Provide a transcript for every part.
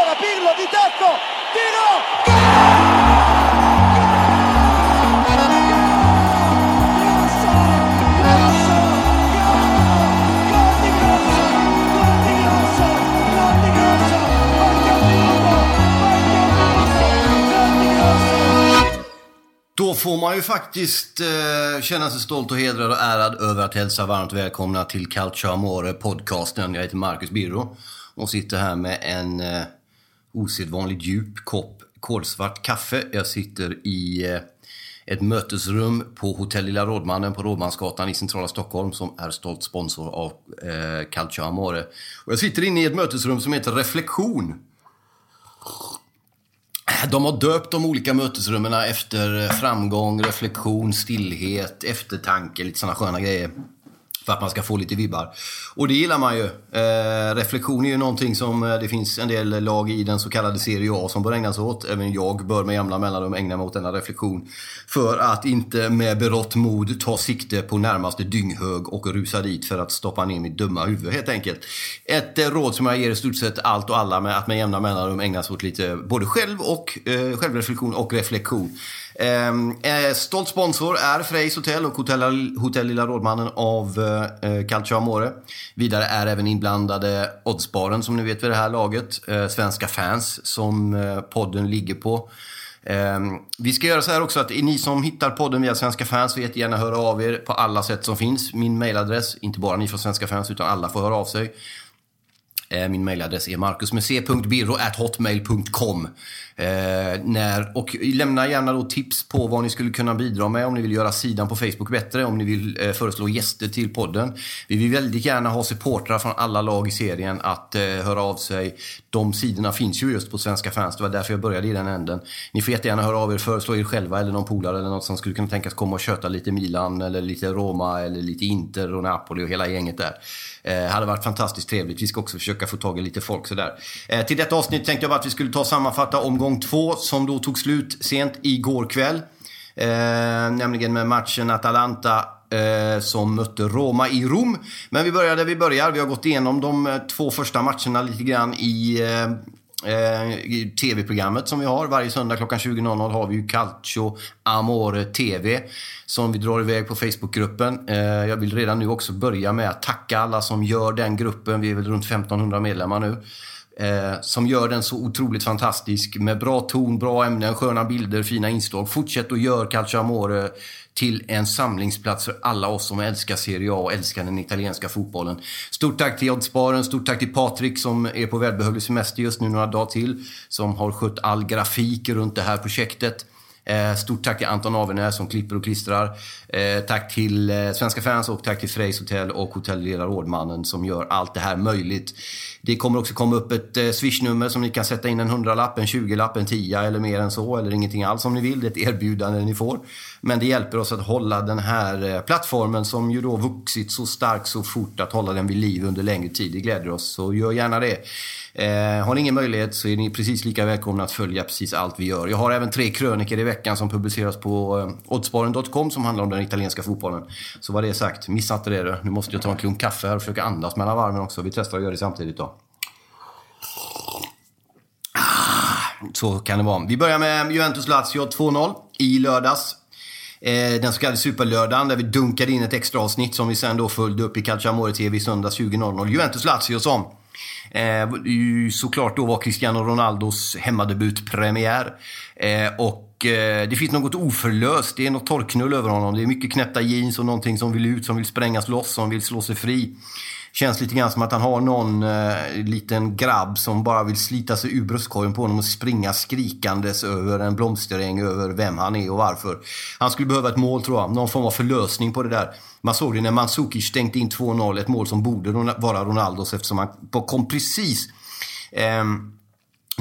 ancora Pirlo di tacco, tiro, Då får man ju faktiskt eh, känna sig stolt och hedrad och ärad över att hälsa varmt välkomna till Calcio Amore podcasten. Jag heter Marcus Birro och sitter här med en eh, osedvanligt djup kopp kolsvart kaffe. Jag sitter i eh, ett mötesrum på Hotell Lilla Rådmannen på Rådmansgatan i centrala Stockholm som är stolt sponsor av eh, Calcio Amore. Och jag sitter inne i ett mötesrum som heter Reflektion. De har döpt de olika mötesrummen efter framgång, reflektion, stillhet, eftertanke, lite sådana sköna grejer. För att man ska få lite vibbar. Och det gillar man ju. Eh, reflektion är ju någonting som eh, det finns en del lag i den så kallade Serie A som bör ägna sig åt. Även jag bör med jämna mellanrum ägna mig åt denna reflektion. För att inte med berått mod ta sikte på närmaste dynghög och rusa dit för att stoppa ner mitt dumma huvud helt enkelt. Ett eh, råd som jag ger i stort sett allt och alla med att med jämna mellanrum ägna sig åt lite både själv och eh, självreflektion och reflektion. Ehm, eh, stolt sponsor är Freys Hotel och Hotell, Hotell Lilla Rådmannen av eh, eh, Calcio Amore. Vidare är även inblandade Oddsbaren som ni vet vid det här laget. Eh, svenska fans som eh, podden ligger på. Eh, vi ska göra så här också att ni som hittar podden via Svenska fans får jättegärna höra av er på alla sätt som finns. Min mailadress, inte bara ni från Svenska fans utan alla får höra av sig. Eh, Min mailadress är marcusmuseum.birro.hotmail.com eh, när, Och lämna gärna då tips på vad ni skulle kunna bidra med om ni vill göra sidan på Facebook bättre, om ni vill eh, föreslå gäster till podden. Vi vill väldigt gärna ha supportrar från alla lag i serien att eh, höra av sig. De sidorna finns ju just på Svenska fans, det var därför jag började i den änden. Ni får jättegärna höra av er, föreslå er själva eller någon polare eller något som skulle kunna tänkas komma och köta lite Milan eller lite Roma eller lite Inter och Napoli och hela gänget där. Eh, hade varit fantastiskt trevligt. Vi ska också försöka få tag i lite folk sådär. Eh, till detta avsnitt tänkte jag bara att vi skulle ta och sammanfatta omgång två som då tog slut sent igår kväll. Eh, nämligen med matchen Atalanta eh, som mötte Roma i Rom. Men vi börjar där vi börjar. Vi har gått igenom de eh, två första matcherna lite grann i eh, eh, tv-programmet som vi har. Varje söndag klockan 20.00 har vi ju Calcio Amore TV som vi drar iväg på Facebookgruppen. Eh, jag vill redan nu också börja med att tacka alla som gör den gruppen. Vi är väl runt 1500 medlemmar nu. Eh, som gör den så otroligt fantastisk med bra ton, bra ämnen, sköna bilder, fina inslag. Fortsätt att göra Calcio Amore till en samlingsplats för alla oss som älskar Serie A och älskar den italienska fotbollen. Stort tack till Oddsparen, stort tack till Patrik som är på välbehövlig semester just nu några dagar till. Som har skött all grafik runt det här projektet. Eh, Stort tack till Anton Avenäs som klipper och klistrar. Eh, Tack till eh, Svenska fans och tack till Frejs Hotel och Hotell Lilla Rådmannen som gör allt det här möjligt. Det kommer också komma upp ett eh, swishnummer som ni kan sätta in en hundralapp, en tjugolapp, en tia eller mer än så eller ingenting alls om ni vill. Det är ett erbjudande ni får. Men det hjälper oss att hålla den här eh, plattformen som ju då vuxit så starkt så fort att hålla den vid liv under längre tid. Det gläder oss, så gör gärna det. Eh, har ni ingen möjlighet så är ni precis lika välkomna att följa precis allt vi gör. Jag har även tre krönikor i veckan som publiceras på eh, oddsparen.com som handlar om den italienska fotbollen. Så vad det är sagt, missa inte det. Då. Nu måste jag ta en klunk kaffe här och försöka andas mellan varven också. Vi testar att göra det samtidigt då. Ah, så kan det vara. Vi börjar med Juventus-Lazio 2-0 i lördags. Eh, den så kallade superlördagen där vi dunkade in ett extra avsnitt som vi sen då följde upp i Calciamore TV i söndags 20.00. Juventus-Lazio som eh, såklart då var Cristiano Ronaldos hemmadebutpremiär. Eh, och eh, det finns något oförlöst. Det är något torrknull över honom. Det är mycket knäppta jeans och någonting som vill ut, som vill sprängas loss, som vill slå sig fri. Känns lite grann som att han har någon eh, liten grabb som bara vill slita sig ur bröstkorgen på honom och springa skrikandes över en blomsteräng över vem han är och varför. Han skulle behöva ett mål tror jag. Någon form av förlösning på det där. Man såg det när Mandzukic stänkte in 2-0. Ett mål som borde vara Ronaldos eftersom han kom precis eh,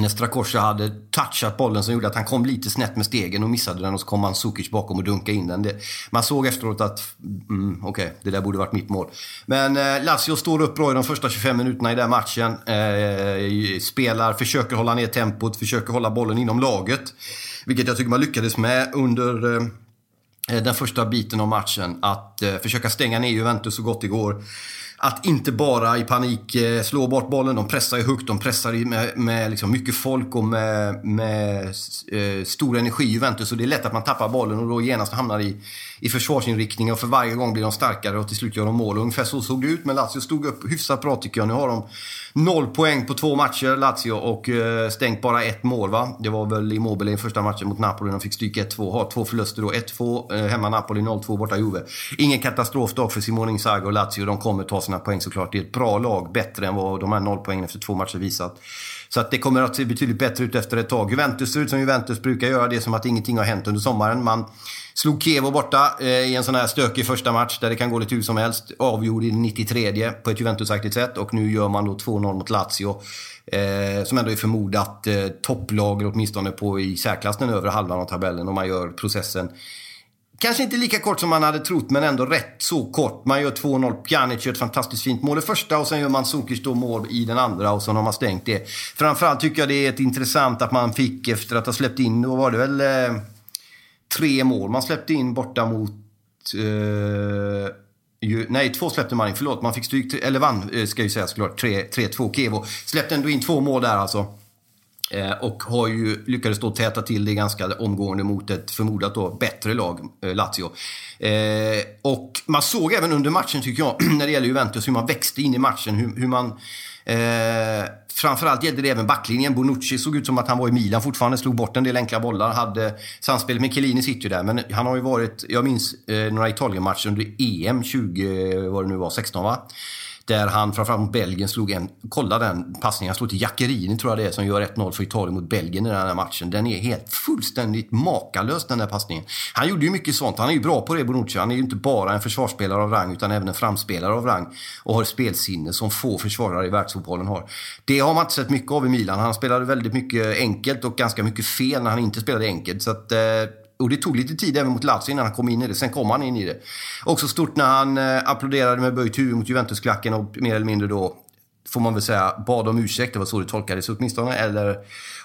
när Strakosha hade touchat bollen som gjorde att han kom lite snett med stegen och missade den och så kom han Sukic bakom och dunkade in den. Det, man såg efteråt att, mm, okej, okay, det där borde varit mitt mål. Men eh, Lazio står upp bra i de första 25 minuterna i den matchen. Eh, spelar, försöker hålla ner tempot, försöker hålla bollen inom laget. Vilket jag tycker man lyckades med under eh, eh den första biten av matchen. Att eh, försöka stänga ner Juventus så gott det går att inte bara i panik eh, slå bort bollen. De pressar ju högt, de pressar med, med liksom mycket folk och med, med eh, stor energi i Juventus. Så det är lätt att man tappar bollen och då genast hamnar i, i försvarsinriktning och för varje gång blir de starkare och till slut gör de mål. ungefär så såg det ut, men Lazio stod upp hyfsat bra tycker jag. Nu har de noll poäng på två matcher, Lazio, och eh, stängt bara ett mål va. Det var väl Immobile i första matchen mot Napoli, de fick stryk 1-2. Har två förluster då. 1-2 eh, hemma Napoli, 0-2 borta Juve. Ingen katastrofdag för Simone Inzaghi och Lazio. De kommer ta sina poäng såklart. Det är ett bra lag, bättre än vad de här nollpoängen efter två matcher visat. Så att det kommer att se betydligt bättre ut efter ett tag. Juventus ser ut som Juventus brukar göra. Det är som att ingenting har hänt under sommaren. Man slog Kevo borta eh, i en sån här stökig första match där det kan gå lite hur som helst. Avgjorde i 93 på ett Juventusaktigt sätt och nu gör man då 2-0 mot Lazio. Eh, som ändå är förmodat eh, topplager åtminstone på i särklass den övre halvan av tabellen och man gör processen Kanske inte lika kort som man hade trott, men ändå rätt så kort. Man gör 2-0. Pjanic gör ett fantastiskt fint mål i första och sen gör man Sokic då mål i den andra och sen har man stängt det. Framförallt tycker jag det är ett intressant att man fick, efter att ha släppt in, då var det väl eh, tre mål man släppte in borta mot... Eh, ju, nej, två släppte man in. Förlåt, man fick stryk, eller vann, eh, ska jag ju säga såklart. 3-2 Kevo. Släppte ändå in två mål där alltså. Eh, och har ju lyckades då täta till det ganska omgående mot ett förmodat då bättre lag, eh, Lazio. Eh, och man såg även under matchen, tycker jag, när det gäller Juventus, hur man växte in i matchen. Hur, hur man... Eh, framförallt gällde det även backlinjen. Bonucci såg ut som att han var i Milan fortfarande, slog bort en del enkla bollar. Hade samspelet med Chiellini sitter ju där, men han har ju varit... Jag minns eh, några Italien-matcher under EM 20, vad det nu var, 16 va? Där han framförallt mot Belgien slog en, kolla den passningen, han slog till Jackerini tror jag det är som gör 1-0 för Italien mot Belgien i den här matchen. Den är helt fullständigt makalös den där passningen. Han gjorde ju mycket sånt, han är ju bra på det Bonucci. Han är ju inte bara en försvarsspelare av rang utan även en framspelare av rang. Och har spelsinne som få försvarare i världsfotbollen har. Det har man inte sett mycket av i Milan. Han spelade väldigt mycket enkelt och ganska mycket fel när han inte spelade enkelt. Så att, eh, och det tog lite tid även mot Lazio innan han kom in i det. Sen kom han in i det. Också stort när han eh, applåderade med böjt huvud mot Juventusklacken och mer eller mindre då får man väl säga, bad om ursäkt. Det var så det tolkades åtminstone. Eller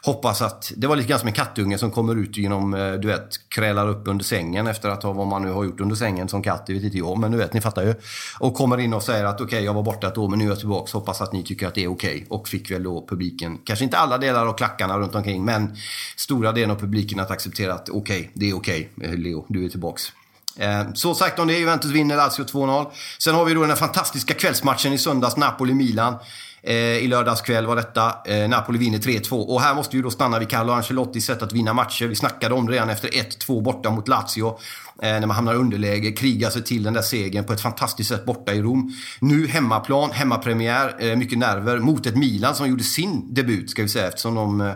hoppas att... Det var lite grann som en kattunge som kommer ut genom, eh, du vet, krälar upp under sängen efter att ha vad man nu har gjort under sängen som katt. Det vet inte jag, men du vet, ni fattar ju. Och kommer in och säger att okej, okay, jag var borta ett år, men nu är jag tillbaka. Hoppas att ni tycker att det är okej. Okay. Och fick väl då publiken, kanske inte alla delar av klackarna runt omkring, men stora delen av publiken att acceptera att okej, okay, det är okej, eh, Leo, du är tillbaks. Eh, så sagt om det, Juventus vinner Lazio 2-0. Sen har vi då den här fantastiska kvällsmatchen i söndags, Napoli-Milan. Eh, I lördags kväll var detta. Eh, Napoli vinner 3-2. Och här måste vi då stanna vid Carlo Ancelottis sätt att vinna matcher. Vi snackade om det redan efter 1-2 borta mot Lazio. Eh, när man hamnar i underläge, krigar sig till den där segern på ett fantastiskt sätt borta i Rom. Nu hemmaplan, hemmapremiär, mycket nerver mot ett Milan som gjorde sin debut, ska vi säga, eftersom de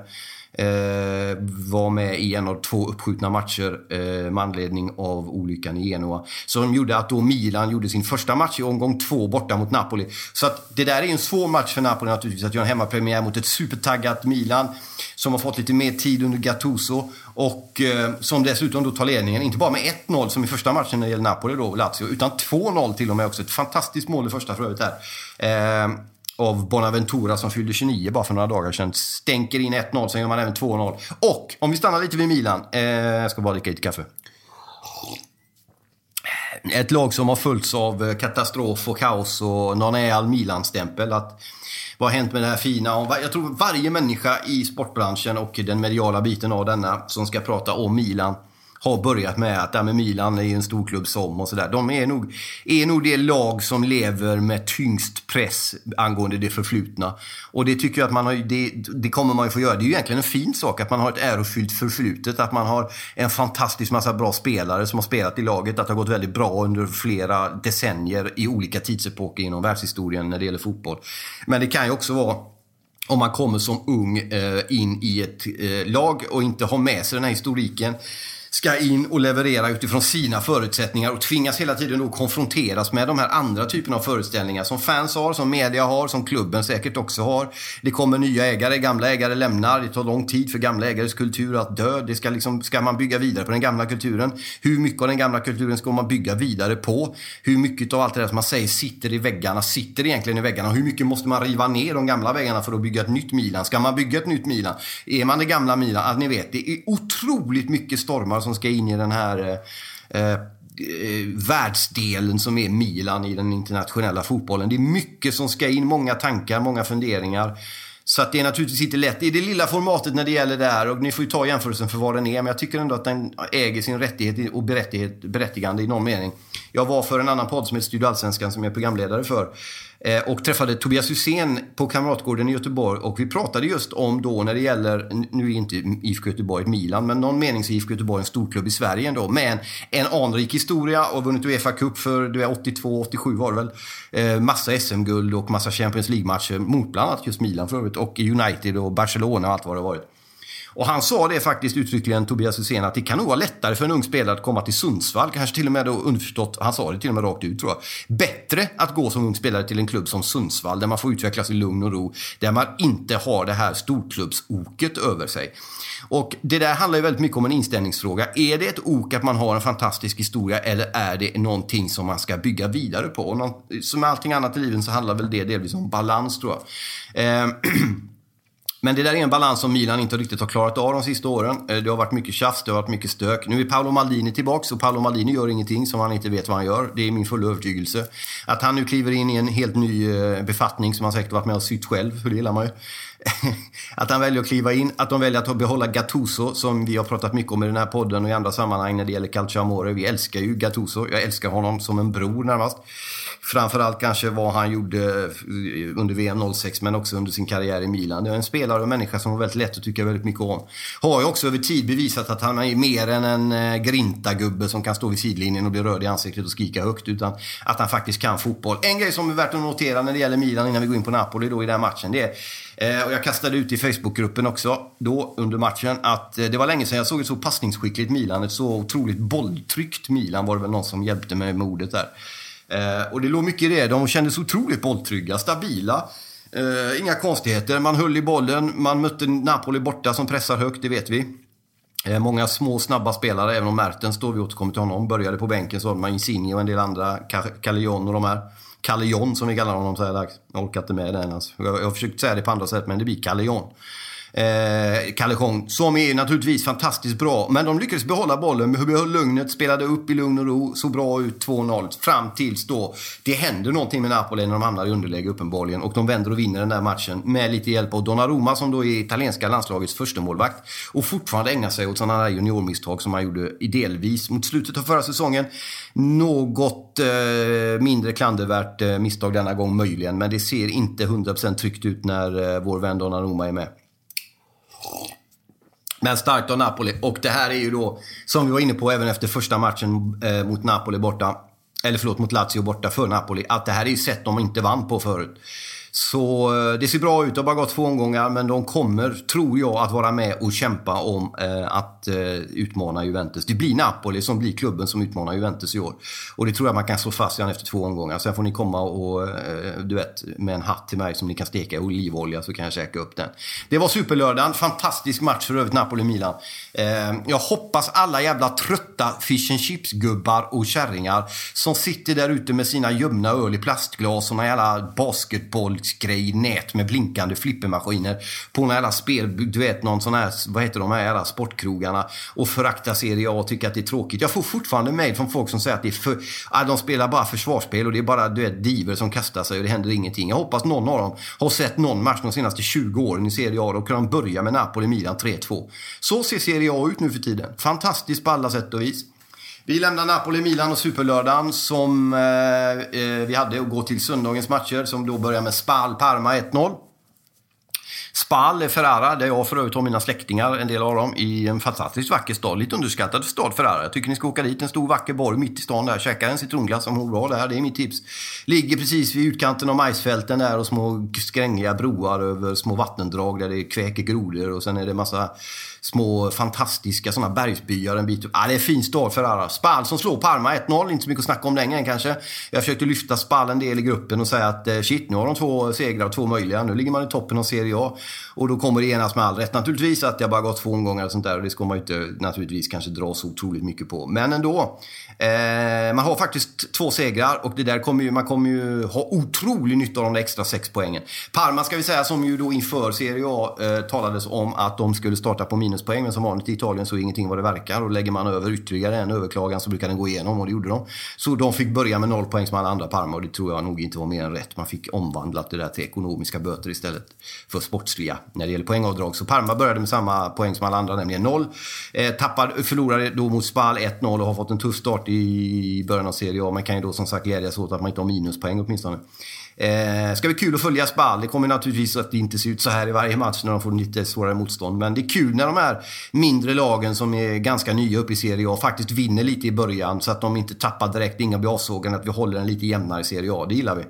Eh, var med i en av två uppskjutna matcher eh, med anledning av olyckan i Genoa. Som gjorde att då Milan gjorde sin första match i omgång två borta mot Napoli. Så att det där är en svår match för Napoli naturligtvis, att göra en hemmapremiär mot ett supertaggat Milan som har fått lite mer tid under Gattuso och eh, som dessutom då tar ledningen, inte bara med 1-0 som i första matchen när det gäller Napoli då, Lazio, utan 2-0 till och med också. Ett fantastiskt mål i första för övrigt där. Eh, av Bonaventura som fyllde 29 bara för några dagar sedan. Stänker in 1-0, sen gör man även 2-0. Och om vi stannar lite vid Milan. Eh, jag ska bara dricka lite kaffe. Ett lag som har följts av eh, katastrof och kaos och någon är all Milan-stämpel. Att vad har hänt med det här fina? Jag tror varje människa i sportbranschen och den mediala biten av denna som ska prata om Milan har börjat med att ja, med Milan är en stor klubb som och sådär. De är nog, är nog det lag som lever med tyngst press angående det förflutna. Och det tycker jag att man har, det, det kommer man ju få göra. Det är ju egentligen en fin sak att man har ett ärofyllt förflutet. Att man har en fantastisk massa bra spelare som har spelat i laget. Att det har gått väldigt bra under flera decennier i olika tidsepoker inom världshistorien när det gäller fotboll. Men det kan ju också vara om man kommer som ung eh, in i ett eh, lag och inte har med sig den här historiken ska in och leverera utifrån sina förutsättningar och tvingas hela tiden då konfronteras med de här andra typerna av föreställningar som fans har, som media har, som klubben säkert också har. Det kommer nya ägare, gamla ägare lämnar, det tar lång tid för gamla ägares kultur att dö. Det ska, liksom, ska man bygga vidare på den gamla kulturen? Hur mycket av den gamla kulturen ska man bygga vidare på? Hur mycket av allt det där som man säger sitter i väggarna, sitter egentligen i väggarna? Hur mycket måste man riva ner de gamla väggarna för att bygga ett nytt Milan? Ska man bygga ett nytt Milan? Är man det gamla Milan? Att ni vet, det är otroligt mycket stormar som ska in i den här eh, eh, världsdelen som är Milan i den internationella fotbollen. Det är mycket som ska in, många tankar, många funderingar. Så att det är naturligtvis inte lätt. I det lilla formatet när det gäller det här, och ni får ju ta jämförelsen för vad den är, men jag tycker ändå att den äger sin rättighet och berättigande i någon mening. Jag var för en annan podd som heter Studio Allsvenskan som jag är programledare för. Eh, och träffade Tobias Hysén på Kamratgården i Göteborg och vi pratade just om då när det gäller, nu är inte IFK Göteborg Milan, men någon mening så är IFK Göteborg en storklubb i Sverige ändå. Med en, en anrik historia och vunnit Uefa Cup för du är 82, 87 var det väl. Eh, massa SM-guld och massa Champions League-matcher mot bland annat just Milan för övrigt och United och Barcelona och allt vad det har varit. Och han sa det faktiskt uttryckligen, Tobias Hysén, att det kan nog vara lättare för en ung spelare att komma till Sundsvall. Kanske till och med då underförstått, han sa det till och med rakt ut tror jag. Bättre att gå som ung spelare till en klubb som Sundsvall, där man får utvecklas i lugn och ro. Där man inte har det här storklubbsoket över sig. Och det där handlar ju väldigt mycket om en inställningsfråga. Är det ett ok att man har en fantastisk historia eller är det någonting som man ska bygga vidare på? Och som med allting annat i livet så handlar väl det delvis om balans tror jag. Eh, Men det där är en balans som Milan inte riktigt har klarat av de sista åren. Eh, det har varit mycket tjafs, det har varit mycket stök. Nu är Paolo Maldini tillbaks och Paolo Maldini gör ingenting som han inte vet vad han gör. Det är min fulla övertygelse. Att han nu kliver in i en helt ny eh, befattning som han säkert varit med och sytt själv, för det gillar man ju. att han väljer att kliva in, att de väljer att behålla Gattuso som vi har pratat mycket om i den här podden och i andra sammanhang när det gäller Calciamore. Vi älskar ju Gattuso. Jag älskar honom som en bror närmast. Framförallt kanske vad han gjorde eh, under VM 06 men också under sin karriär i Milan. Det är en spelare och människa som var väldigt lätt att tycka väldigt mycket om. Har ju också över tid bevisat att han är mer än en eh, grintagubbe som kan stå vid sidlinjen och bli röd i ansiktet och skrika högt. Utan att han faktiskt kan fotboll. En grej som är värt att notera när det gäller Milan innan vi går in på Napoli då i den matchen. Det är, eh, och jag kastade ut i Facebookgruppen också då under matchen att eh, det var länge sedan jag såg ett så passningsskickligt Milan. Ett så otroligt bolltryckt Milan var det väl någon som hjälpte mig med ordet där. Eh, och det låg mycket i det. De kändes otroligt bolltrygga, stabila. Eh, inga konstigheter. Man höll i bollen. Man mötte Napoli borta som pressar högt, det vet vi. Eh, många små snabba spelare, även om Mertens då, vi återkommer till honom, började på bänken. Så hade man Insigne och en del andra, Callejon och de här. Kalle John som vi kallar honom så här dags. Jag orkar inte med den alltså. Jag har försökt säga det på andra sätt, men det blir Kalle John eh, Kalle Schong, som är naturligtvis fantastiskt bra. Men de lyckades behålla bollen, behöll lugnet, spelade upp i lugn och ro, såg bra ut 2-0 fram tills då det händer någonting med Napoli när de hamnar i underläge uppenbarligen och de vänder och vinner den där matchen med lite hjälp av Donnarumma som då är italienska landslagets första målvakt och fortfarande ägnar sig åt sådana där juniormisstag som han gjorde delvis mot slutet av förra säsongen. Något eh, mindre klandervärt eh, misstag denna gång möjligen, men det ser inte 100% tryggt ut när eh, vår vän Donnarumma är med. Men starkt av Napoli. Och det här är ju då, som vi var inne på även efter första matchen eh, mot Napoli borta. Eller förlåt, mot Lazio borta för Napoli. Att det här är ju sätt de inte vann på förut. Så eh, det ser bra ut. Det har bara gått två omgångar, men de kommer, tror jag, att vara med och kämpa om eh, att eh, utmana Juventus. Det blir Napoli som blir klubben som utmanar Juventus i år. Och det tror jag man kan slå fast redan efter två omgångar. Sen får ni komma och, eh, du vet, med en hatt till mig som ni kan steka i olivolja så kan jag käka upp den. Det var superlördagen. Fantastisk match för övrigt, Napoli-Milan. Eh, jag hoppas alla jävla trötta fish and chips-gubbar och kärringar som sitter där ute med sina gömna öl i plastglas och någon jävla basketboll fotbollsgrej, nät med blinkande flippermaskiner på några jävla spel, du vet någon sån här, vad heter de här jävla sportkrogarna och förakta Serie A och tycka att det är tråkigt. Jag får fortfarande mejl från folk som säger att det är för, ja, de spelar bara försvarsspel och det är bara du vet, diver som kastar sig och det händer ingenting. Jag hoppas någon av dem har sett någon match de senaste 20 åren i Serie A. Då kan de börja med Napoli-Milan 3-2. Så ser Serie A ut nu för tiden. Fantastiskt på alla sätt och vis. Vi lämnar Napoli, Milan och Superlördagen som eh, eh vi hade och går till söndagens matcher som då börjar med Spal, Parma 1-0. Spal, är Ferrara, där jag för övrigt har mina släktingar, en del av dem, i en fantastiskt vacker stad. Lite underskattad stad, Ferrara. Jag tycker ni ska åka dit. En stor vacker borg mitt i stan där. Käka en citronglass om mår bra där. Det är mitt tips. Ligger precis vid utkanten av majsfälten där och små skrängliga broar över små vattendrag där det kväker grodor och sen är det massa små fantastiska sådana bergsbyar en bit upp. Ah, det är fin stad Ferrara. Spal som slår Parma 1-0. Inte så mycket att snacka om längre än kanske. Jag försökte lyfta Spal en del i gruppen och säga att eh, shit, nu har de två segrar, och två möjliga. Nu ligger man i toppen av Serie A. Och då kommer det genast med all rätt naturligtvis att jag bara gått två omgångar och sånt där. Och det ska man ju inte naturligtvis kanske dra så otroligt mycket på. Men ändå. Eh, man har faktiskt två segrar och det där kommer ju, man kommer ju ha otrolig nytta av de där extra sex poängen. Parma ska vi säga, som ju då inför Serie A eh, talades om att de skulle starta på minuspoäng. Men som vanligt i Italien så är ingenting vad det verkar. Och lägger man över ytterligare en överklagan så brukar den gå igenom och det gjorde de. Så de fick börja med noll poäng som alla andra Parma och det tror jag nog inte var mer än rätt. Man fick omvandlat det där till ekonomiska böter istället för sportsliga när det gäller poängavdrag. Så Parma började med samma poäng som alla andra, nämligen noll. Eh, tappade, förlorade då mot Spal 1-0 och har fått en tuff start i början av Serie A. Man kan ju då som sagt glädjas åt att man inte har minuspoäng åtminstone. Eh, ska bli kul att följa Spal. Det kommer naturligtvis att inte se ut så här i varje match när de får lite svårare motstånd. Men det är kul när de här mindre lagen som är ganska nya uppe i Serie A faktiskt vinner lite i början så att de inte tappar direkt, inga blir avsågade, att vi håller en lite jämnare Serie A. Det gillar vi.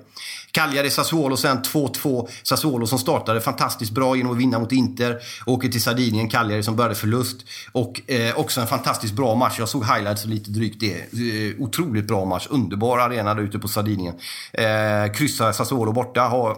Cagliari, Sassuolo sen 2-2. Sassuolo som startade fantastiskt bra genom att vinna mot Inter. Åker till Sardinien, Cagliari som började förlust. Och eh, också en fantastiskt bra match. Jag såg highlights lite drygt det. Eh, otroligt bra match. Underbar arena där ute på Sardinien. Eh, kryssar Sassuolo borta. Har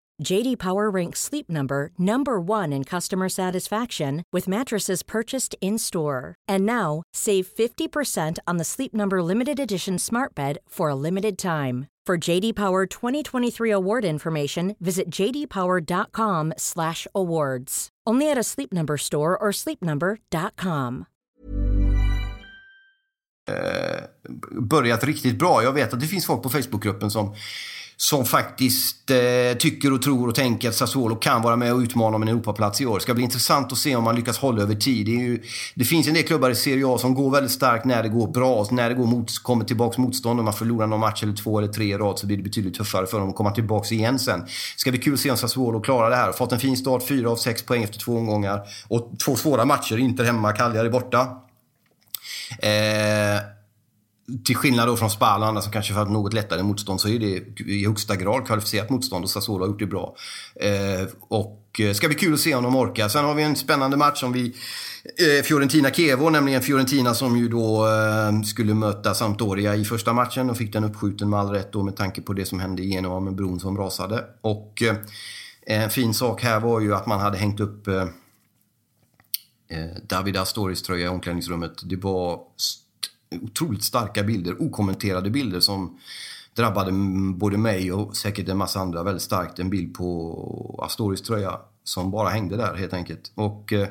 JD Power ranks Sleep Number number 1 in customer satisfaction with mattresses purchased in-store. And now, save 50% on the Sleep Number limited edition Smart Bed for a limited time. For JD Power 2023 award information, visit jdpower.com/awards. Only at a Sleep Number store or sleepnumber.com. Uh, börjat riktigt bra. Jag vet att det finns folk på Facebookgruppen som som faktiskt eh, tycker och tror och tänker att Sassuolo kan vara med och utmana om en Europaplats i år. Det ska bli intressant att se om man lyckas hålla över tid. Det, ju, det finns en del klubbar i Serie A som går väldigt starkt när det går bra. När det går mot, kommer tillbaka motstånd och man förlorar någon match eller två eller tre i rad så blir det betydligt tuffare för dem att komma tillbaka igen sen. Det ska bli kul att se om Sassuolo klarar det här. Fått en fin start, fyra av sex poäng efter två omgångar. Och två svåra matcher, Inter hemma, Cagliari borta. Eh, till skillnad då från Spal och andra som kanske har något lättare motstånd så är det i högsta grad kvalificerat motstånd och Sassuolo har gjort det bra. Eh, och eh, ska bli kul att se om de orkar. Sen har vi en spännande match som vi eh, Fiorentina-Kevo, nämligen Fiorentina som ju då eh, skulle möta Sampdoria i första matchen och fick den uppskjuten med all rätt då med tanke på det som hände i Genua med bron som rasade. Och eh, en fin sak här var ju att man hade hängt upp eh, eh David Astoris tröja i omklädningsrummet. Det var otroligt starka bilder, okommenterade bilder som drabbade både mig och säkert en massa andra väldigt starkt. En bild på Astoris tröja som bara hängde där helt enkelt. Och eh,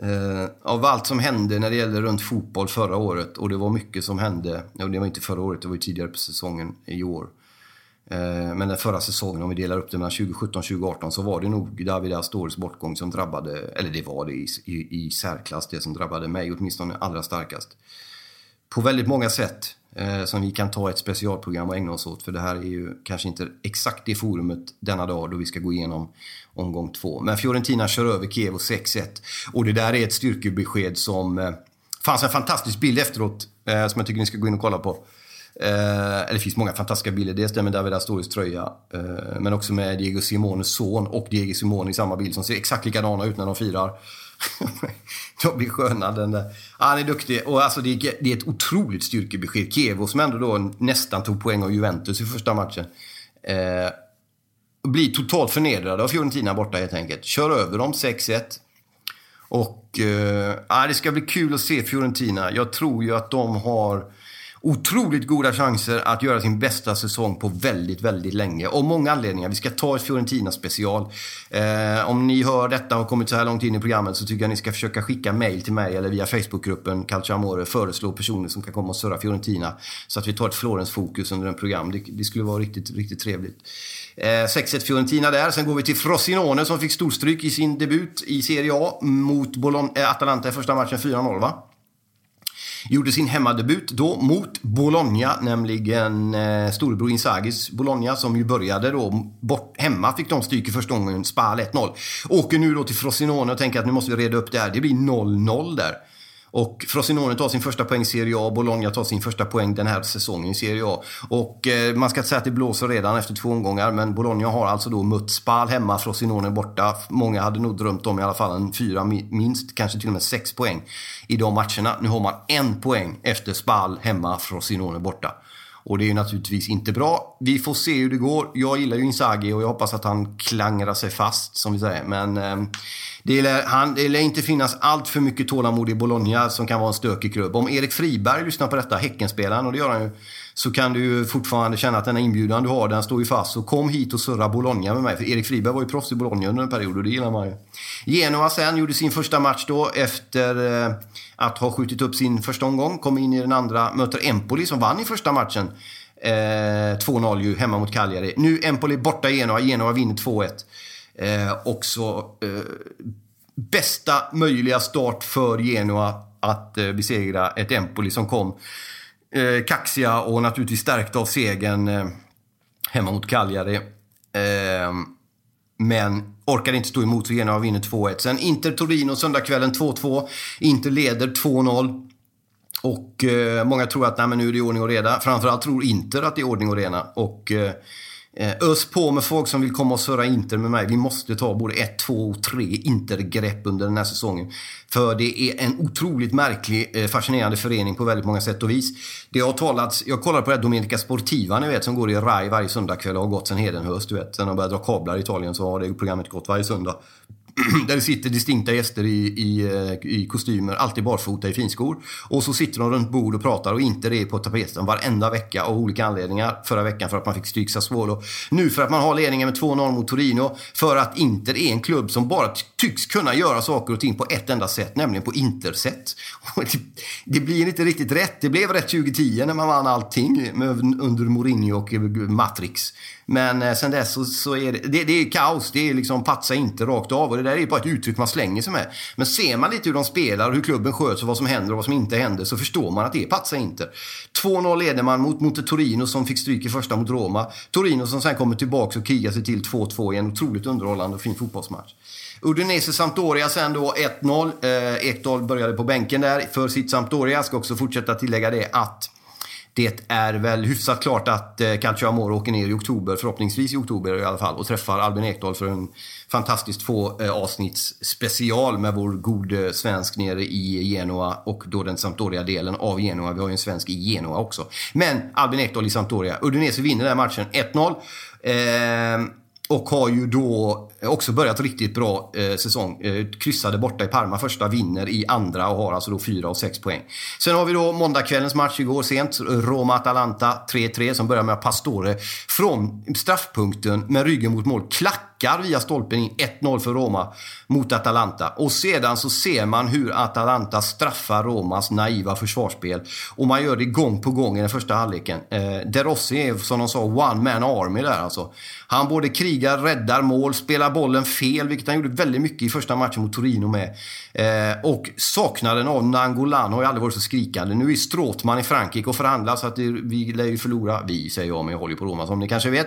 eh av allt som hände när det gällde runt fotboll förra året och det var mycket som hände, och det var inte förra året, det var ju tidigare på säsongen i år. Eh, men den förra säsongen, om vi delar upp det mellan 2017 och 2018, så var det nog David Astoris bortgång som drabbade, eller det var det i, i, i särklass, det som drabbade mig åtminstone allra starkast. På väldigt många sätt eh, som vi kan ta ett specialprogram och ägna oss åt, för det här är ju kanske inte exakt det forumet denna dag då vi ska gå igenom omgång två. Men Fiorentina kör över Kiev 6-1 och det där är ett styrkebesked som eh, fanns en fantastisk bild efteråt eh, som jag tycker ni ska gå in och kolla på. Eh, eller det finns många fantastiska bilder. Dels den med David Astoris tröja, eh, men också med Diego Simones son och Diego Simone i samma bild som ser exakt likadana ut när de firar. Tobbe blir sköna den där. Han är duktig och alltså det är, det är ett otroligt styrkebesked. Kevo som ändå då nästan tog poäng av Juventus i första matchen. Eh, blir totalt förnedrade av Fiorentina borta helt enkelt. Kör över dem 6-1. Och eh, det ska bli kul att se Fiorentina. Jag tror ju att de har otroligt goda chanser att göra sin bästa säsong på väldigt, väldigt länge. Av många anledningar. Vi ska ta ett Fiorentina special. Eh, om ni hör detta och har kommit så här långt in i programmet så tycker jag ni ska försöka skicka mail till mig eller via Facebookgruppen Calcio Amore. Föreslå personer som kan komma och surra Fiorentina. Så att vi tar ett Florens-fokus under en program. Det, det, skulle vara riktigt, riktigt trevligt. Eh, 6-1 Fiorentina där. Sen går vi till Frosinone som fick storstryk i sin debut i Serie A mot Bologna, eh, Atalanta i första matchen 4-0 va? Gjorde sin hemmadebut då mot Bologna, nämligen eh, storebror Inzagis Bologna som ju började då bort hemma. Fick de stryk i första gången, Spal 1-0. Åker nu då till Frosinone och tänker att nu måste vi reda upp det här. Det blir 0-0 där. Och Frosinone tar sin första poäng i Serie A, Bologna tar sin första poäng den här säsongen i Serie A. Och eh, man ska inte säga att det blåser redan efter två omgångar, men Bologna har alltså då mött Spal hemma, Frosinone borta. Många hade nog drömt om i alla fall en fyra, minst, kanske till och med sex poäng i de matcherna. Nu har man en poäng efter Spal hemma, Frosinone borta. Och det är ju naturligtvis inte bra. Vi får se hur det går. Jag gillar ju Inzaghi och jag hoppas att han klangrar sig fast, som vi säger. Men eh, det, lär, han, det lär inte finnas allt för mycket tålamod i Bologna som kan vara en stökig klubb. Om Erik Friberg lyssnar på detta, Häckenspelaren, och det gör han ju, så kan du ju fortfarande känna att den här inbjudan du har, den står ju fast. Så kom hit och surra Bologna med mig. För Erik Friberg var ju proffs i Bologna under en period och det gillar man ju. Genoa sen gjorde sin första match då efter eh, att ha skjutit upp sin första omgång. Kom in i den andra, möter Empoli som vann i första matchen. Eh, 2-0 ju hemma mot Cagliari. Nu Empoli borta i Genoa. Genoa vinner 2-1. Eh, också eh, bästa möjliga start för Genoa att eh, besegra ett Empoli som kom eh, kaxiga och naturligtvis stärkta av segern eh, hemma mot Cagliari. Eh, men orkade inte stå emot så Genoa vinner 2-1. Sen Inter-Torino söndagskvällen 2-2. Inter leder 2-0. Och eh, många tror att nej, men nu är det ordning och reda. Framförallt tror Inter att det är ordning och reda. Och eh, Eh, ös på med folk som vill komma och surra Inter med mig. Vi måste ta både ett, två och tre Intergrepp under den här säsongen. För det är en otroligt märklig, eh, fascinerande förening på väldigt många sätt och vis. Det har talats, jag kollar på det här Domenica Sportiva ni vet, som går i RAI varje söndagkväll och har gått sen Hedenhöst, du vet. Sen de började dra kablar i Italien så har det programmet gått varje söndag. där det sitter distinkta gäster i, i, eh, i kostymer, alltid barfota i finskor. Och så sitter de runt bord och pratar och inte det är på tapeten varenda vecka av olika anledningar. Förra veckan för att man fick stryk Sassuolo. Nu för att man har ledningen med 2-0 mot Torino. För att Inter är en klubb som bara tycks kunna göra saker och ting på ett enda sätt, nämligen på Intersätt. Det blir inte riktigt rätt. Det blev rätt 2010 när man vann allting under Mourinho och Matrix. Men eh, sen dess så, så är det, det, det, är kaos. Det är liksom patsa inte rakt av. Och det där är bara ett uttryck man slänger sig med. Men ser man lite hur de spelar hur klubben sköts och vad som händer och vad som inte händer så förstår man att det är patsa inte. 2-0 leder man mot, mot Torino som fick stryk i första mot Roma. Torino som sen kommer tillbaka och krigar sig till 2-2 i en otroligt underhållande och fin fotbollsmatch. Udinese Sampdoria sen då 1-0. Eh, Ekdal började på bänken där för sitt Sampdoria. Ska också fortsätta tillägga det att det är väl hyfsat klart att eh, Calcio Amore åker ner i oktober, förhoppningsvis i oktober i alla fall, och träffar Albin Ekdal för en fantastiskt få eh, avsnitts special med vår gode svensk nere i Genoa och då den Sampdoria-delen av Genoa. Vi har ju en svensk i Genoa också. Men Albin Ekdal i Sampdoria. Udinese vinner den här matchen 1-0. Eh, och har ju då också börjat riktigt bra eh, säsong. Eh, kryssade borta i Parma första, vinner i andra och har alltså då 4 och 6 poäng. Sen har vi då måndagskvällens match igår sent. Roma-Atalanta 3-3 som börjar med Pastore från straffpunkten med ryggen mot mål klackar via stolpen in 1-0 för Roma mot Atalanta. Och sedan så ser man hur Atalanta straffar Romas naiva försvarsspel. Och man gör det gång på gång i den första halvleken. Eh, De Rossi är som de sa one man army där alltså. Han både krigar, räddar mål, spelar bollen fel, vilket han gjorde väldigt mycket i första matchen mot Torino med. Eh, och saknaden av Nangolan har ju aldrig varit så skrikande. Nu är Stråtman i Frankrike och förhandlar så att det, vi lär ju förlora. Vi säger jag, men jag håller ju på Roma som ni kanske vet.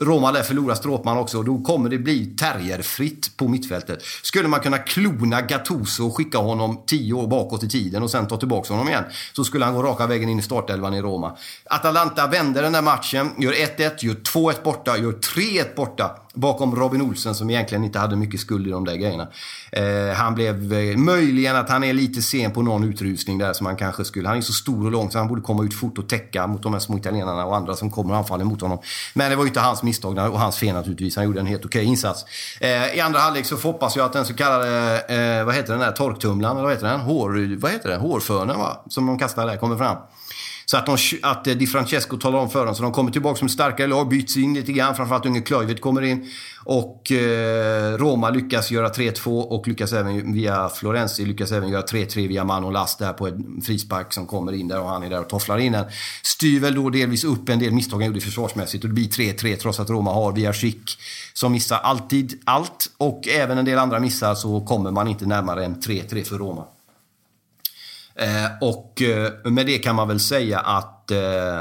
Roma lär förlora Stråpman också och då kommer det bli terrierfritt på mittfältet. Skulle man kunna klona Gattuso och skicka honom tio år bakåt i tiden och sen ta tillbaka honom igen så skulle han gå raka vägen in i startelvan i Roma. Atalanta vänder den där matchen, gör 1-1, gör 2-1 borta, gör 3-1 borta bakom Robin Olsen som egentligen inte hade mycket skuld i de där grejerna. Eh, han blev, eh, möjligen att han är lite sen på någon utrusning där som han kanske skulle. Han är så stor och lång så han borde komma ut fort och täcka mot de här små italienarna och andra som kommer och anfaller mot honom. Men det var ju inte hans misstag och hans fel naturligtvis. Han gjorde en helt okej okay insats. Eh, I andra halvlek så hoppas jag att den så kallade, eh, vad heter den där, torktumlaren, eller vad heter den? Hår, vad heter den? Hårfönen va? Som de kastar där, kommer fram. Så att, de, att eh, Di Francesco talar om för dem. Så de kommer tillbaka som starkare lag, byts in lite grann. Framförallt unge Kluivert kommer in. Och eh, Roma lyckas göra 3-2 och lyckas även via Florenzi lyckas även göra 3-3 via Manolas där på en frispark som kommer in där och han är där och tofflar in den. Styr väl då delvis upp en del misstag han gjorde försvarsmässigt och det blir 3-3 trots att Roma har via Schick som missar alltid allt och även en del andra missar så kommer man inte närmare än 3-3 för Roma. Eh, och eh, med det kan man väl säga att eh,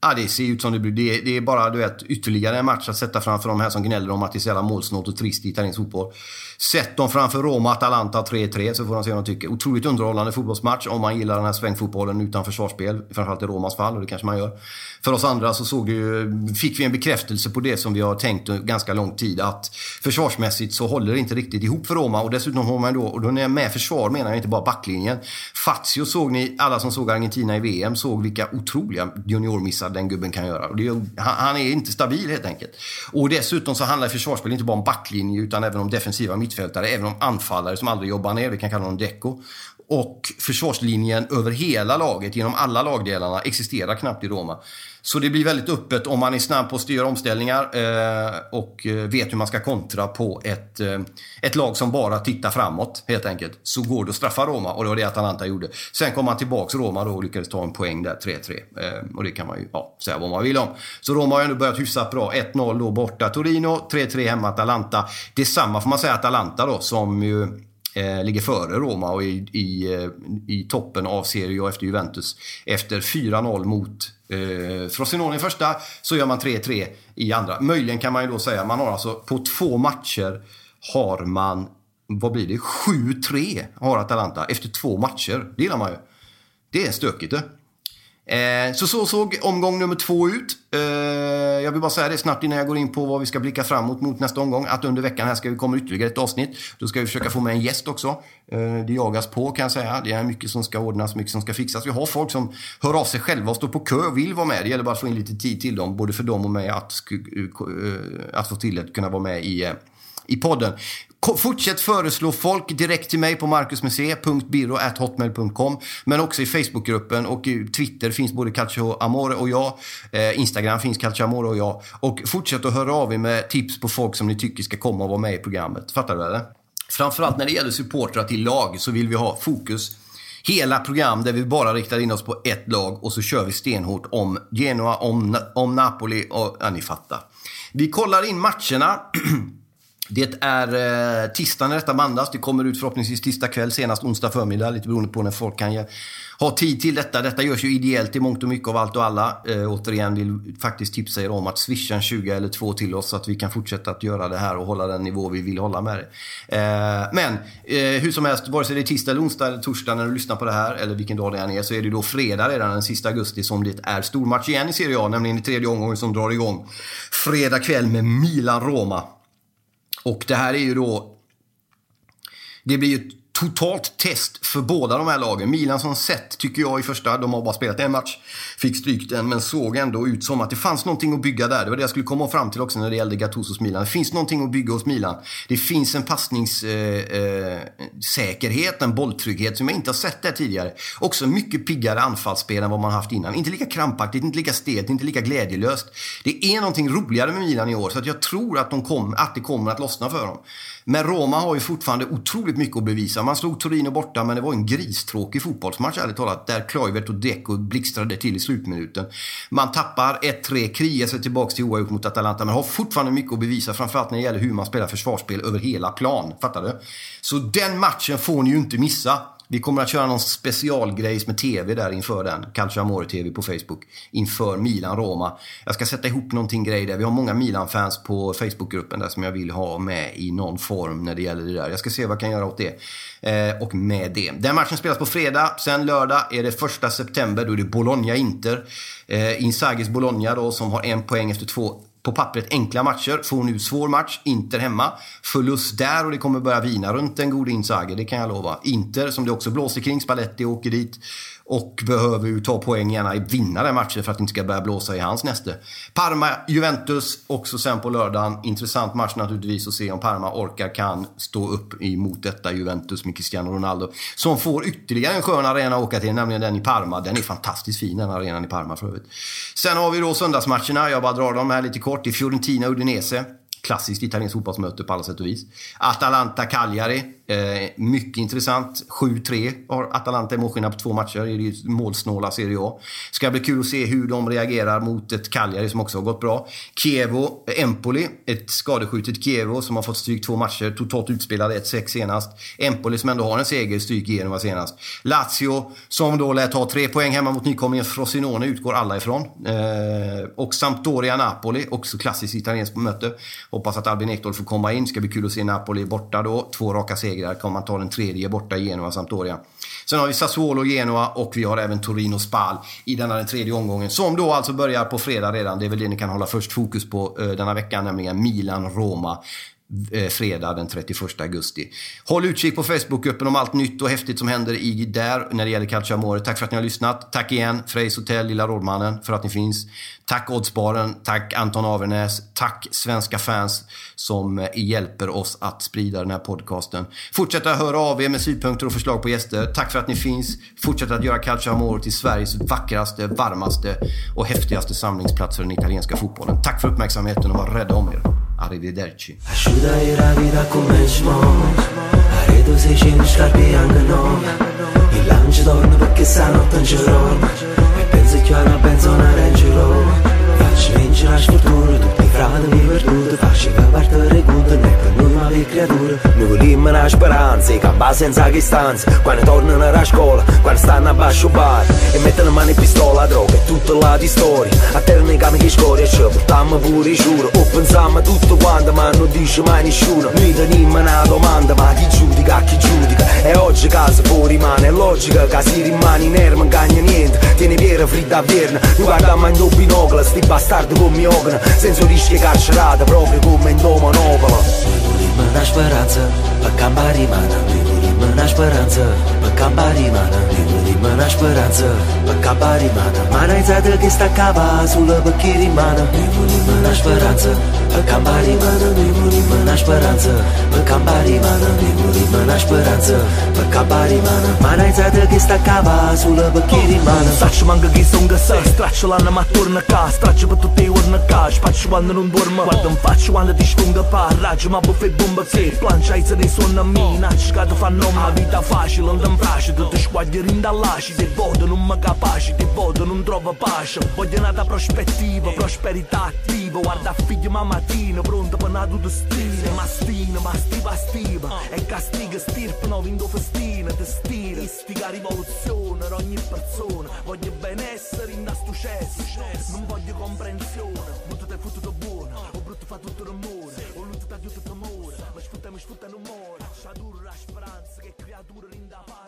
Ja, det ser ut som det blir. Det, det är bara du vet, ytterligare en match att sätta framför de här som gnäller om att det är så jävla målsnålt och trist i italiensk fotboll. Sätt dem framför Roma, Atalanta 3-3 så får de se vad de tycker. Otroligt underhållande fotbollsmatch om man gillar den här svängfotbollen utan försvarsspel. Framförallt i Romas fall och det kanske man gör. För oss andra så såg ju, fick vi en bekräftelse på det som vi har tänkt ganska lång tid. Att försvarsmässigt så håller det inte riktigt ihop för Roma. Och dessutom har man då, och då när jag med försvar menar jag inte bara backlinjen. Fazio såg ni, alla som såg Argentina i VM såg vilka otroliga juniormissar den gubben kan göra. Och det, han, är inte stabil helt enkelt. Och dessutom så handlar försvarsspel inte bara om backlinje utan även om defensiva mittfältare, även om anfallare som aldrig jobbar ner. Vi kan kalla dem deco. Och försvarslinjen över hela laget, genom alla lagdelarna, existerar knappt i Roma. Så det blir väldigt öppet om man är snabb på att styra omställningar eh, och eh, vet hur man ska kontra på ett, eh, ett lag som bara tittar framåt, helt enkelt. Så går det att straffa Roma och det var det Atalanta gjorde. Sen kom man tillbaks Roma då och lyckades ta en poäng där, 3-3. Eh, och det kan man ju ja, säga vad man vill om. Så Roma har ju ändå börjat hyfsat bra. 1-0 då borta Torino, 3-3 hemma Atalanta. Detsamma får man säga Atalanta då, som ju eh, ligger före Roma och i, i, eh, i toppen av Serie A efter Juventus. Efter 4-0 mot eh, Frosinone i första så gör man 3-3 i andra. Möjligen kan man ju då säga, man har alltså på två matcher har man, vad blir det, 7-3 har Atalanta efter två matcher. Det gillar man ju. Det är stökigt det. Eh, så så såg omgång nummer två ut. Eh, jag vill bara säga det snabbt innan jag går in på vad vi ska blicka framåt mot nästa omgång. Att under veckan här ska vi komma ytterligare ett avsnitt. Då ska vi försöka få med en gäst också. Eh, det jagas på kan jag säga. Det är mycket som ska ordnas, mycket som ska fixas. Vi har folk som hör av sig själva och står på kö och vill vara med. Det gäller bara att få in lite tid till dem, både för dem och mig att, eh, att få till att kunna vara med i eh, i podden. Fortsätt föreslå folk direkt till mig på marcusmusee.biro.hotmail.com men också i Facebookgruppen och i Twitter finns både Calcio Amore och jag. Eh, Instagram finns Calcio Amore och jag. Och fortsätt att höra av er med tips på folk som ni tycker ska komma och vara med i programmet. Fattar du eller? Framförallt när det gäller supportrar till lag så vill vi ha fokus hela program där vi bara riktar in oss på ett lag och så kör vi stenhårt om Genoa, om, om Napoli och... Ja, ni fattar. Vi kollar in matcherna. Det är eh, tisdag när detta bandas. Det kommer ut förhoppningsvis tisdag kväll, senast onsdag förmiddag. Lite beroende på när folk kan ha tid till detta. Detta görs ju ideellt i mångt och mycket av allt och alla. Eh, återigen vill faktiskt tipsa er om att swisha en 20 eller 2 till oss så att vi kan fortsätta att göra det här och hålla den nivå vi vill hålla med det. Eh, men eh, hur som helst, vare sig det är tisdag eller onsdag eller torsdag när du lyssnar på det här eller vilken dag det än är så är det då fredag redan den sista augusti som det är stormatch igen i Serie A, nämligen i tredje omgången som drar igång. Fredag kväll med Milan-Roma. Och det här är ju då... Det blir ju totalt test för båda de här lagen. Milan som sett, tycker jag i första, de har bara spelat en match, fick stryk den, men såg ändå ut som att det fanns någonting att bygga där. Det var det jag skulle komma fram till också när det gällde Gattusos Milan. Det finns någonting att bygga hos Milan. Det finns en passningssäkerhet, eh, eh, en bolltrygghet som jag inte har sett där tidigare. Också mycket piggare anfallsspel än vad man haft innan. Inte lika krampaktigt, inte lika stelt, inte lika glädjelöst. Det är någonting roligare med Milan i år, så att jag tror att, de kom, att det kommer att lossna för dem. Men Roma har ju fortfarande otroligt mycket att bevisa. Man slog Torino borta, men det var en gristråkig fotbollsmatch ärligt talat. Där Kluivert och Deco blixtrade till i slutminuten. Man tappar 1-3, krigar sig tillbaka till oavgjort mot Atalanta, men har fortfarande mycket att bevisa. Framförallt när det gäller hur man spelar försvarsspel över hela plan. Fattar du? Så den matchen får ni ju inte missa. Vi kommer att köra någon specialgrejs med TV där inför den. Calcio Amore TV på Facebook. Inför Milan-Roma. Jag ska sätta ihop någonting grej där. Vi har många Milan-fans på Facebookgruppen där som jag vill ha med i någon form när det gäller det där. Jag ska se vad jag kan göra åt det. Eh, och med det. Den matchen spelas på fredag. Sen lördag är det första september. Då är det Bologna-Inter. Eh, Inzagis Bologna då som har en poäng efter två på pappret enkla matcher. Får nu svår match. Inter hemma. Förlust där och det kommer börja vina runt den gode Inzaghi, det kan jag lova. Inter, som det också blåser kring, Spalletti åker dit och behöver ju ta poäng, gärna vinna den matchen för att det inte ska börja blåsa i hans näste. Parma, Juventus, också sen på lördagen. Intressant match naturligtvis att se om Parma orkar, kan stå upp emot detta Juventus med Cristiano Ronaldo. Som får ytterligare en skön arena att åka till, nämligen den i Parma. Den är fantastiskt fin, den arenan i Parma för övrigt. Sen har vi då söndagsmatcherna, jag bara drar dem här lite kort. I Fiorentina-Udinese. Klassiskt italienskt fotbollsmöte på alla sätt och vis. Atalanta-Cagliari. Eh, mycket intressant. 7-3 har Atalanta i målskillnad på två matcher i målsnåla Serie A. Ska bli kul att se hur de reagerar mot ett Cagliari som också har gått bra. Chievo, eh, Empoli. Ett skadeskjutet Chievo som har fått stryk två matcher. Totalt utspelade 1-6 senast. Empoli som ändå har en seger, stryk Genova senast. Lazio som då lät ha tre poäng hemma mot nykomlingen Frosinone, utgår alla ifrån. Eh, och Sampdoria-Napoli, också klassiskt italienskt möte. Hoppas att Albin Ekdal får komma in. Ska bli kul att se Napoli borta då. Två raka segrar. Kommer man ta den tredje borta i Genoa, Sampdoria. Sen har vi Sassuolo, Genoa och vi har även Torino, Spal i denna den tredje omgången. Som då alltså börjar på fredag redan. Det är väl det ni kan hålla först fokus på eh, denna veckan, nämligen Milan-Roma Eh, fredag den 31 augusti. Håll utkik på Facebookgruppen om allt nytt och häftigt som händer i där när det gäller Calcio Amore. Tack för att ni har lyssnat. Tack igen Frejs Hotell, Lilla Rådmannen, för att ni finns. Tack Oddsbaren, tack Anton Avernäs, tack svenska fans som eh, hjälper oss att sprida den här podcasten. Fortsätt att höra av er med synpunkter och förslag på gäster. Tack för att ni finns. Fortsätt att göra Calcio Amore till Sveriges vackraste, varmaste och häftigaste samlingsplats för den italienska fotbollen. Tack för uppmärksamheten och var rädda om er. Arrivederci. Ajuda era vida começmo. Aredo se gente scarpe anche no. Il lancio torna perché sa notte in giro. E penso chiaro, penso una reggio. Faccio vincere la sfortuna tutti stradă mi vârtută Fac și ca partă recută Ne pe urma de creatură Nu volim în speranțe Ca ba senza distanță Quando tornano alla scuola Quando stanno a basso bar E mettono în mani pistola droga E tutta la di storia. A terra ne cam che scoria Ce portammo pure i giuro. O pensammo tutto quanto Ma non dice mai nessuno. Noi tenimmo una domanda Ma chi giudica, chi giudica? E oggi caso fuori rimane È logica che si rimane inerme Non cagna niente. Tiene vera fritta a verna Noi guardiamo in doppio binocolo Sti bastardi con mi ogna Senza risci fiecare șradă Proprii cuvânt o monopolă Mâna speranță, pe cambarimana Mâna speranță, pe cambarimana Mâna speranță, pe cambarimana Mana-i zadă, ghesta cava, azulă, pe chirimana mâna speranță Pe cambari mână mi muri mâna speranță Pe cambari mână mi muri mâna speranță Pe cambari mână Mana e țadă ghista cava Zulă bă chiri mână Saci mă ngă ghisa ungă să Straci la nă mă turnă ca. Straci bă tu te urnă ca Și faci oană nu dormă Guardă-mi faci oană de șpungă pa. Ragi mă bufe bombă ți Plan și ai să ne sună mina. Și cadă fanom Avita fa și lândă-mi prașă Du-te scoade rinda la Și de vodă nu mă capa Și de vodă nu-mi trovă pașă. Voglio un'altra prospettiva, prosperità attiva Mă guarda figlio mamatino Pronto pe nadu de stine Mastino, mastiva stiva ah. E castiga stirpano Vindo festina, destino. Istica rivoluzione Per ogni persona. Voglio benessere in da successo. Non voglio comprensione. Tutto te tutto buono ho brutto fa tutto l'amore, ho lutto da tutto amore. Ma sfrutta, mi sfrutta non muore speranza Che creatura linda pare